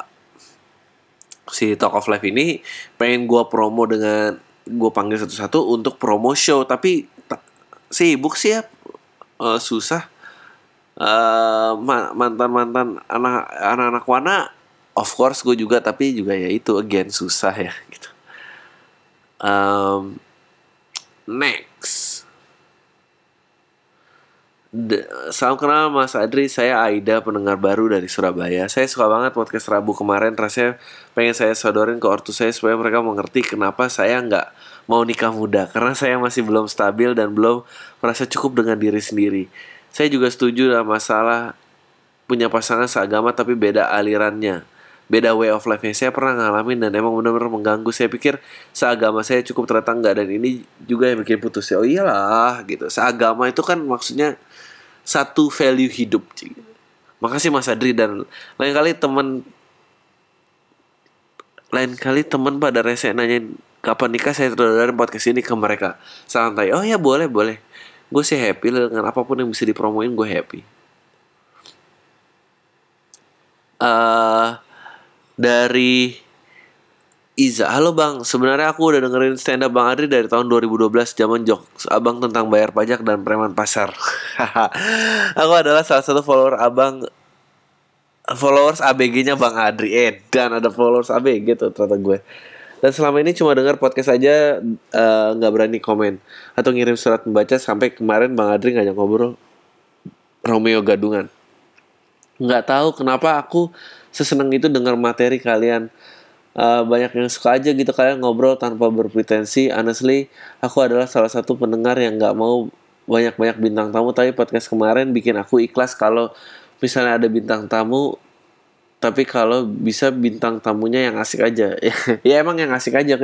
si Talk of Life ini pengen gua promo dengan gue panggil satu-satu untuk promo show. Tapi ta- sibuk sih ya. Eh, susah. Eh, ma- mantan-mantan anak anak-anak wana of course gue juga. Tapi juga ya itu again susah ya gitu. Em, next D- Salam kenal Mas Adri, saya Aida, pendengar baru dari Surabaya. Saya suka banget podcast Rabu kemarin, rasanya pengen saya sodorin ke ortu saya supaya mereka mengerti kenapa saya nggak mau nikah muda. Karena saya masih belum stabil dan belum merasa cukup dengan diri sendiri. Saya juga setuju dalam masalah punya pasangan seagama tapi beda alirannya. Beda way of life-nya. Saya pernah ngalamin dan emang benar-benar mengganggu. Saya pikir seagama saya cukup ternyata enggak dan ini juga yang bikin putus ya. Oh iyalah gitu. Seagama itu kan maksudnya satu value hidup. Makasih Mas Adri dan lain kali temen lain kali temen pada rese nanyain kapan nikah? Saya terdodorin podcast ini ke mereka. Santai oh ya boleh boleh. Gue sih happy dengan apa pun yang bisa dipromoin gue happy. Eh dari Iza, halo bang. Sebenarnya aku udah dengerin stand up Bang Adri dari tahun 2012 zaman jokes abang tentang bayar pajak dan preman pasar. [LAUGHS] aku adalah salah satu follower abang followers ABG-nya Bang Adri. Eh, dan ada followers ABG tuh ternyata gue. Dan selama ini cuma dengar podcast aja eh, nggak berani komen atau ngirim surat membaca sampai kemarin Bang Adri ngajak ngobrol Romeo Gadungan. Nggak tahu kenapa aku seseneng itu dengar materi kalian. Eh, banyak yang suka aja gitu kalian ngobrol tanpa berpretensi. Honestly, aku adalah salah satu pendengar yang nggak mau banyak-banyak bintang tamu. Tapi podcast kemarin bikin aku ikhlas kalau misalnya ada bintang tamu tapi kalau bisa bintang tamunya yang asik aja. [LAUGHS] Ya emang yang asik aja.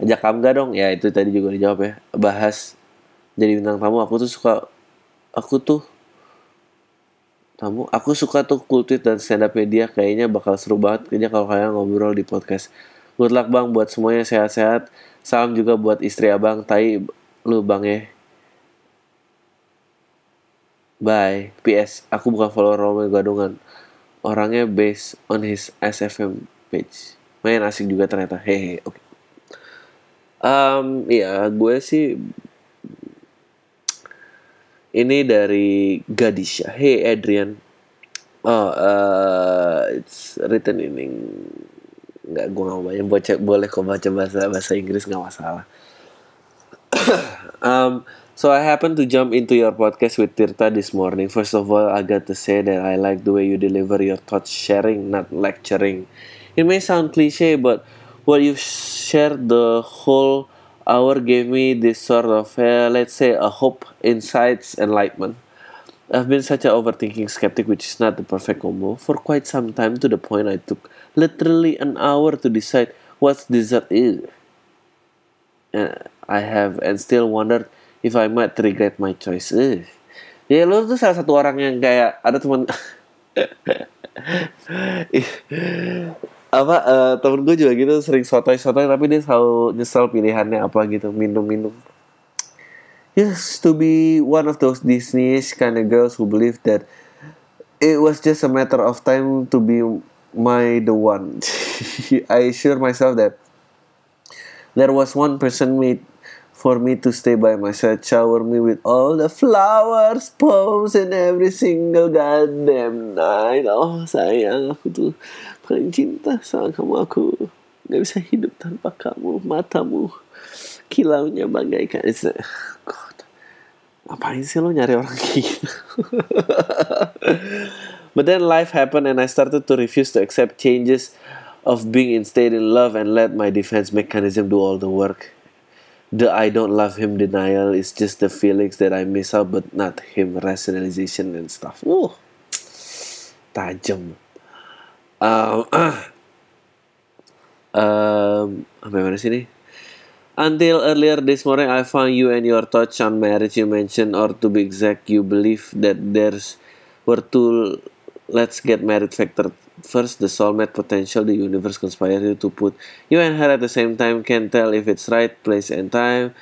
Ajak Kamga dong. Ya itu tadi juga dijawab ya. Bahas jadi bintang tamu. Aku tuh suka aku tuh tamu. Aku suka tuh kultit dan stand up media. Kayaknya bakal seru banget. Kayaknya kalau kalian ngobrol di podcast. Good luck bang buat semuanya. Sehat-sehat. Salam juga buat istri abang. Tai lu bang ya. Bye. PS aku bukan follower Romo Gadungan. Orangnya based on his SFM page. Main asik juga ternyata. Hehe oke. Okay. um, ya gue sih ini dari Gadisha hey Adrian oh uh, it's written in nggak gue nggak banyak baca boleh kok baca bahasa bahasa Inggris nggak masalah [COUGHS] um, So I happened to jump into your podcast with Tirta this morning. First of all, I got to say that I like the way you deliver your thoughts sharing, not lecturing. It may sound cliche, but what you shared the whole hour gave me this sort of, uh, let's say, a hope, insights, enlightenment. I've been such an overthinking skeptic, which is not the perfect combo, for quite some time to the point I took literally an hour to decide what dessert is. Uh, I have and still wondered if I might regret my choice. Uh. Ya lo tuh salah satu orang yang kayak ada teman [LAUGHS] apa uh, temen gue juga gitu sering sotoy sotoy tapi dia selalu nyesel pilihannya apa gitu minum minum used to be one of those Disney kind of girls who believe that it was just a matter of time to be my the one [LAUGHS] I assure myself that there was one person made for me to stay by my side, shower me with all the flowers, poems, and every single goddamn night. Oh sayang, aku tuh paling cinta sama kamu. Aku gak bisa hidup tanpa kamu. Matamu kilaunya bagaikan. It's, God, ngapain sih lo nyari orang gitu? [LAUGHS] But then life happened and I started to refuse to accept changes of being instead in love and let my defense mechanism do all the work the I don't love him denial is just the feelings that I miss out, but not him rationalization and stuff. Uh, tajam. Um, um, sampai mana sini? Until earlier this morning, I found you and your thoughts on marriage. You mentioned, or to be exact, you believe that there's were two let's get married factor first the soulmate potential the universe conspires you to put you and her at the same time can tell if it's right place and time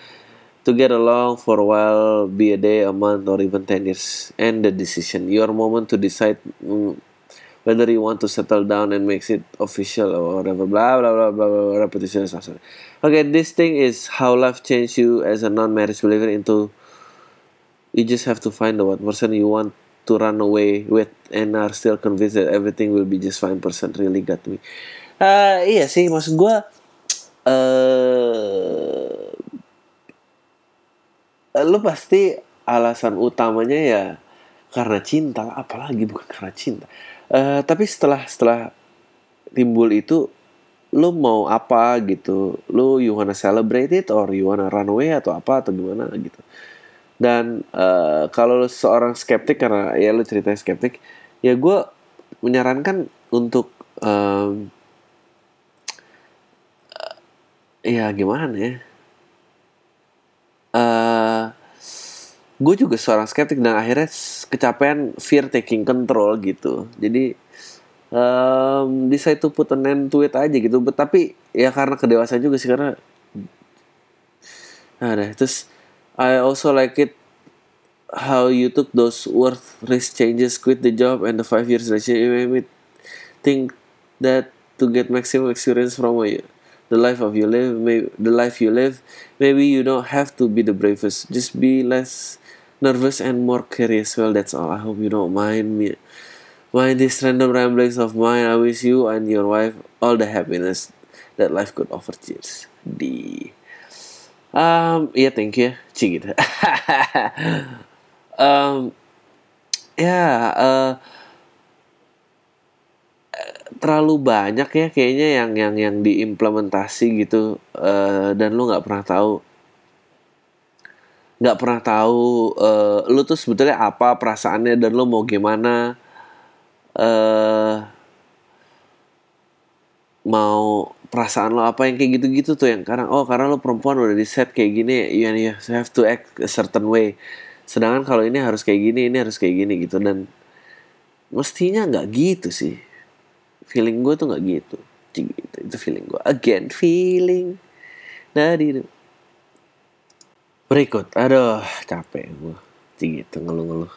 to get along for a while be a day a month or even 10 years and the decision your moment to decide mm, whether you want to settle down and makes it official or whatever blah blah blah blah, blah repetition is awesome. okay this thing is how life changed you as a non-marriage believer into you just have to find the one person you want to run away with and are still convinced that everything will be just fine person really got me. Uh, iya sih, maksud gue uh, lu pasti alasan utamanya ya karena cinta apalagi bukan karena cinta. Uh, tapi setelah setelah timbul itu lu mau apa gitu? Lu you wanna celebrate it or you wanna run away atau apa atau gimana gitu? Dan uh, kalau seorang skeptik karena ya lu cerita skeptik ya gue menyarankan untuk um, ya gimana ya gue juga seorang skeptik dan akhirnya kecapean fear taking control gitu jadi um, decide to put an end to it aja gitu tapi ya karena kedewasaan juga sih karena ada terus I also like it how you took those worth risk changes, quit the job, and the five years relationship. It made me think that to get maximum experience from a, the life of you live, maybe the life you live, maybe you don't have to be the bravest. Just be less nervous and more curious. Well, that's all. I hope you don't mind me. Mind these random ramblings of mine. I wish you and your wife all the happiness that life could offer. Cheers. D. Um, yeah, thank you. Gitu. [LAUGHS] um, ya uh, terlalu banyak ya kayaknya yang yang yang diimplementasi gitu uh, dan lu nggak pernah tahu nggak pernah tahu uh, lu tuh sebetulnya apa perasaannya dan lu mau gimana. Uh, mau perasaan lo apa yang kayak gitu-gitu tuh yang karena oh karena lo perempuan udah di set kayak gini ya you have to act a certain way. Sedangkan kalau ini harus kayak gini ini harus kayak gini gitu dan mestinya nggak gitu sih. Feeling gue tuh nggak gitu. Gitu itu feeling gue again feeling dari berikut aduh capek gue gitu ngeluh-ngeluh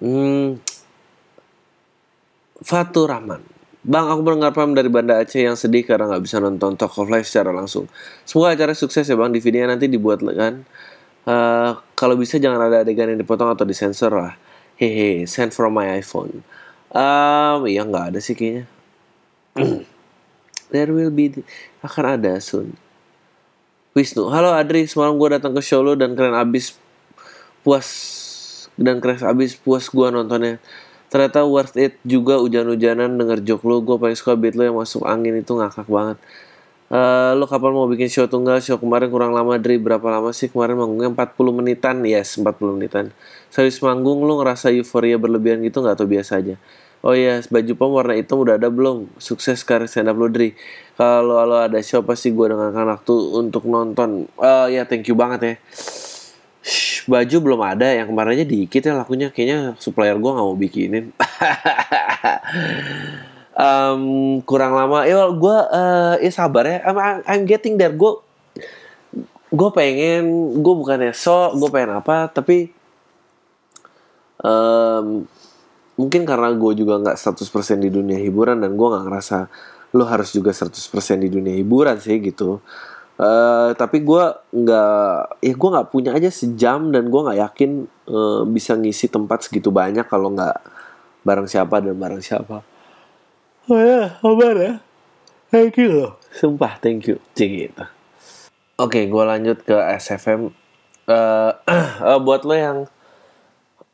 hmm Fatur Rahman Bang, aku mendengar pam dari Banda Aceh yang sedih karena nggak bisa nonton Talk of Life secara langsung. Semoga acara sukses ya bang. DVD-nya nanti dibuat kan. Uh, kalau bisa jangan ada adegan yang dipotong atau disensor lah. Hehe, send from my iPhone. Um, iya nggak ada sih kayaknya. [CLEARS THROAT] There will be akan ada soon. Wisnu, halo Adri, semalam gue datang ke show lo dan keren abis puas dan keren abis puas gue nontonnya. Ternyata worth it juga hujan-hujanan denger joke lu. Gue paling suka beat lu yang masuk angin itu ngakak banget. Uh, lo kapan mau bikin show tunggal? Show kemarin kurang lama dari berapa lama sih? Kemarin manggungnya 40 menitan. Yes 40 menitan. Serius manggung? Lo ngerasa euforia berlebihan gitu nggak atau biasa aja? Oh iya yes, baju pom warna hitam udah ada belum? Sukses karir stand up lo Dri Kalau lo ada show pasti gue dengarkan waktu untuk nonton. Uh, Ya thank you banget ya. Baju belum ada. Yang kemarinnya dikit ya lakunya. Kayaknya supplier gue nggak mau bikinin. [LAUGHS] Um, kurang lama. Ya gue uh, ya sabar ya. I'm, I'm getting there. Gue gue pengen gue bukannya so gue pengen apa tapi um, mungkin karena gue juga nggak 100% di dunia hiburan dan gue nggak ngerasa lo harus juga 100% di dunia hiburan sih gitu. Uh, tapi gue nggak ya gue nggak punya aja sejam dan gue nggak yakin uh, bisa ngisi tempat segitu banyak kalau nggak bareng siapa dan bareng siapa. Oh ya kabar ya. Thank you loh. Sumpah thank you. Cik gitu. Oke okay, gue lanjut ke SFM uh, uh, buat lo yang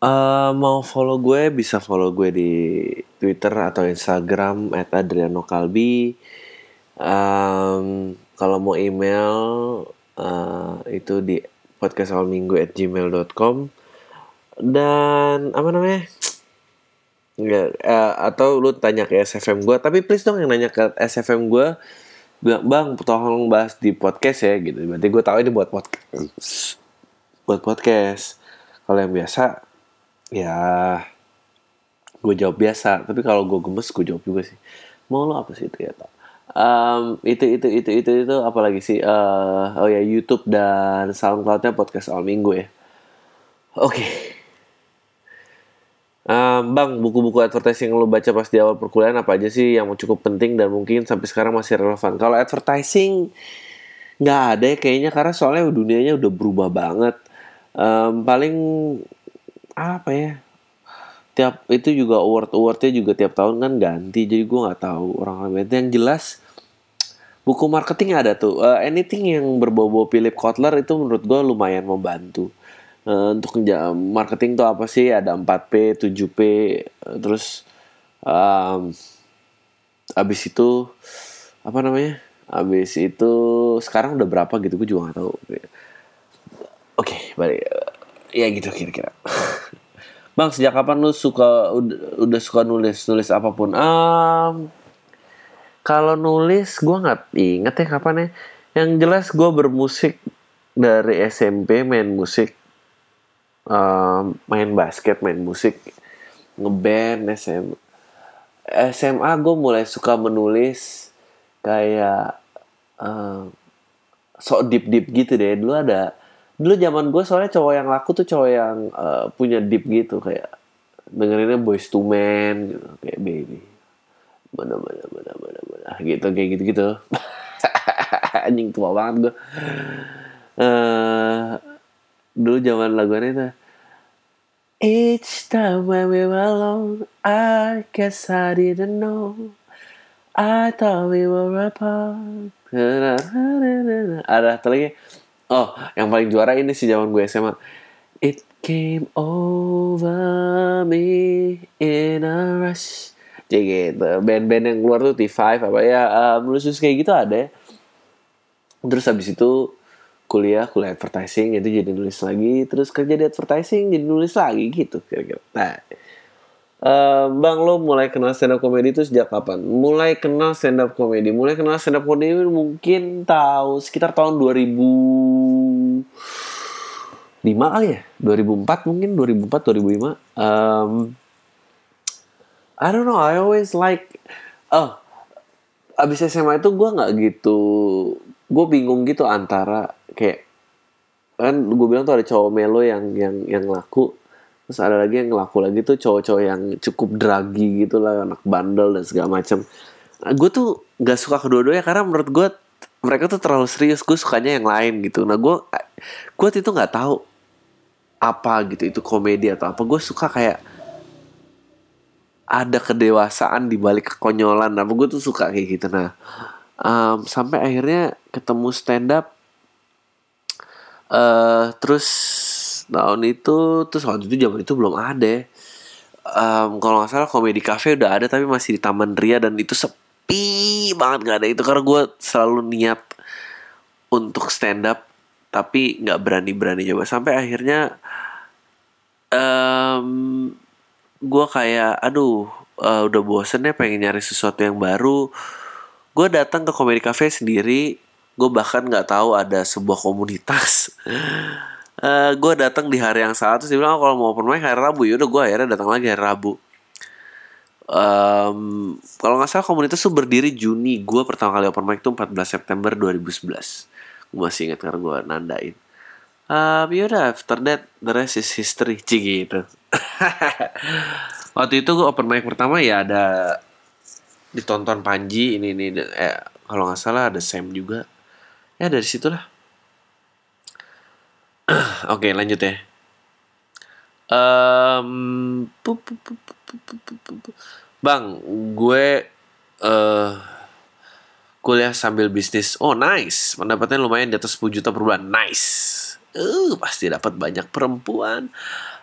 uh, mau follow gue bisa follow gue di Twitter atau Instagram @adrianokalbi um, kalau mau email uh, itu di podcastawalminggu@gmail.com dan apa namanya? Enggak, uh, atau lu tanya ke SFM gue tapi please dong yang nanya ke SFM gue bilang bang tolong bahas di podcast ya gitu. Berarti gue tahu ini buat podcast buat podcast. Kalau yang biasa ya gue jawab biasa tapi kalau gue gemes gue jawab juga sih. Mau lo apa sih itu ya tak um, itu itu itu itu itu apalagi sih? Uh, oh ya YouTube dan SoundCloudnya podcast awal minggu ya. Oke. Okay. um, bang buku-buku advertising yang lo baca pas di awal perkuliahan apa aja sih yang cukup penting dan mungkin sampai sekarang masih relevan? Kalau advertising nggak ada ya kayaknya karena soalnya dunianya udah berubah banget. Um, paling apa ya tiap itu juga award awardnya juga tiap tahun kan ganti jadi gue nggak tahu orang lain. Yang jelas buku marketing ada tuh. Uh, anything yang berbau-bau Philip Kotler itu menurut gue lumayan membantu. Uh, untuk marketing tuh apa sih? Ada 4P 7P uh, terus um, abis itu apa namanya? Abis itu sekarang udah berapa gitu? Gue juga nggak tahu. Oke okay, balik. Ya gitu kira-kira bang sejak kapan lu suka udah, udah suka nulis nulis apa pun? Um, kalau nulis gue nggak inget ya kapan ya. Yang jelas gue bermusik dari SMP main musik. Uh, main basket main musik. Ngeband SMA SMA gue mulai suka menulis kayak uh, sok deep deep gitu deh. Dulu ada dulu zaman gue soalnya cowok yang laku tuh cowok yang uh, punya deep gitu kayak dengerinnya boys to men gitu kayak baby mana mana mana mana mana gitu kayak gitu gitu [LAUGHS] anjing tua banget gue uh, dulu zaman lagunya itu Each time when we were alone, I guess I didn't know. I thought we were apart. Ada lagi. Oh, yang paling juara ini sih zaman gue SMA. It came over me in a rush. J gitu band-band yang keluar tuh T5 apa ya um, kayak gitu ada. Terus habis itu kuliah kuliah advertising jadi jadi nulis lagi. Terus kerja di advertising jadi nulis lagi gitu kira-kira. Nah Eh, bang lo mulai kenal stand up comedy itu sejak kapan? Mulai kenal stand up comedy, mulai kenal stand up comedy mungkin tahu sekitar tahun 2000 lima kali ya? 2004 mungkin 2004 2005 um, I don't know I always like oh abis SMA itu gue nggak gitu gue bingung gitu antara kayak kan gue bilang tuh ada cowok melo yang yang yang laku terus ada lagi yang laku lagi tuh cowok-cowok yang cukup dragi gitu lah anak bandel dan segala macam nah, gue tuh nggak suka kedua-duanya karena menurut gue mereka tuh terlalu serius gue sukanya yang lain gitu. Nah gue gue itu nggak tahu apa gitu itu komedi atau apa. Gue suka kayak ada kedewasaan di balik kekonyolan. Apa gue tuh suka kayak gitu. Nah um, sampai akhirnya ketemu stand up uh, terus tahun itu terus waktu itu zaman itu belum ada. Um, kalau nggak salah komedi cafe udah ada tapi masih di Taman Ria dan itu sepi banget nggak ada itu. Karena gue selalu niat untuk stand up tapi nggak berani-berani coba. Sampai akhirnya um, gue kayak aduh uh, udah bosen ya pengen nyari sesuatu yang baru. Gue datang ke komedi cafe sendiri gue bahkan nggak tahu ada sebuah komunitas [LAUGHS] uh, gue datang di hari yang salah terus dia bilang oh, kalau mau open mic hari Rabu. Ya udah gue akhirnya datang lagi hari Rabu. Um, kalau nggak salah komunitas tuh berdiri Juni. Gue pertama kali open mic tuh 14 September 2011 gue masih ingat karena gue nandain. Um, yaudah after that the rest is history. Cik gitu. [LAUGHS] Waktu itu gue open mic pertama ya ada ditonton Panji ini ini. Eh, kalau nggak salah ada Sam juga. Ya dari situlah [CLEARS THROAT] oke lanjut ya um, bang gue uh, kuliah sambil bisnis. Oh nice, pendapatnya lumayan di atas 10 juta per bulan. Nice. Uh, pasti dapat banyak perempuan.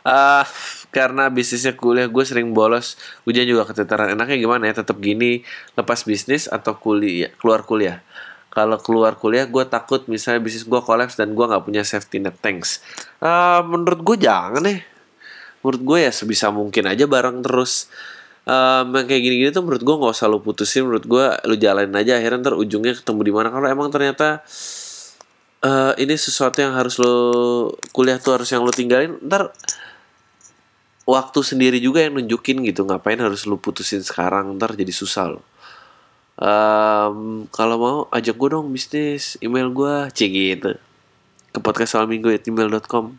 Uh, karena bisnisnya kuliah gue sering bolos ujian juga keteteran enaknya gimana ya tetap gini lepas bisnis atau kuliah keluar kuliah kalau keluar kuliah gue takut misalnya bisnis gue kolaps dan gue nggak punya safety net. Thanks. Uh, menurut gue jangan deh. Menurut gue ya sebisa mungkin aja bareng terus. Um, yang kayak gini-gini tuh menurut gue nggak usah lu putusin menurut gue lu jalanin aja. Akhirnya ntar ujungnya ketemu di mana. Kalau emang ternyata uh, ini sesuatu yang harus lo kuliah tuh harus yang lo tinggalin ntar waktu sendiri juga yang nunjukin gitu. Ngapain harus lu putusin sekarang? Ntar jadi susah lo um, kalau mau ajak gue dong bisnis. Email gue cek gitu ke podcast soal minggu at email.com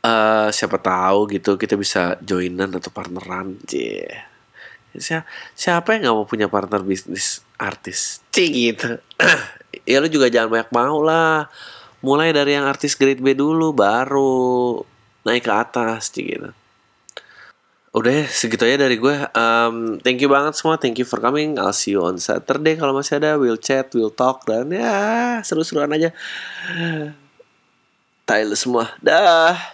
uh, siapa tahu gitu kita bisa joinan atau partneran. Cie. Siapa, siapa yang nggak mau punya partner bisnis artis? Cie gitu [CLEARS THROAT] ya lu juga jangan banyak mau lah. Mulai dari yang artis grade B dulu baru naik ke atas cie gitu udah ya, segitu aja dari gue. Um, thank you banget semua. Thank you for coming. I'll see you on Saturday kalau masih ada. We'll chat we'll talk dan ya seru-seruan aja. Tyler semua. Dah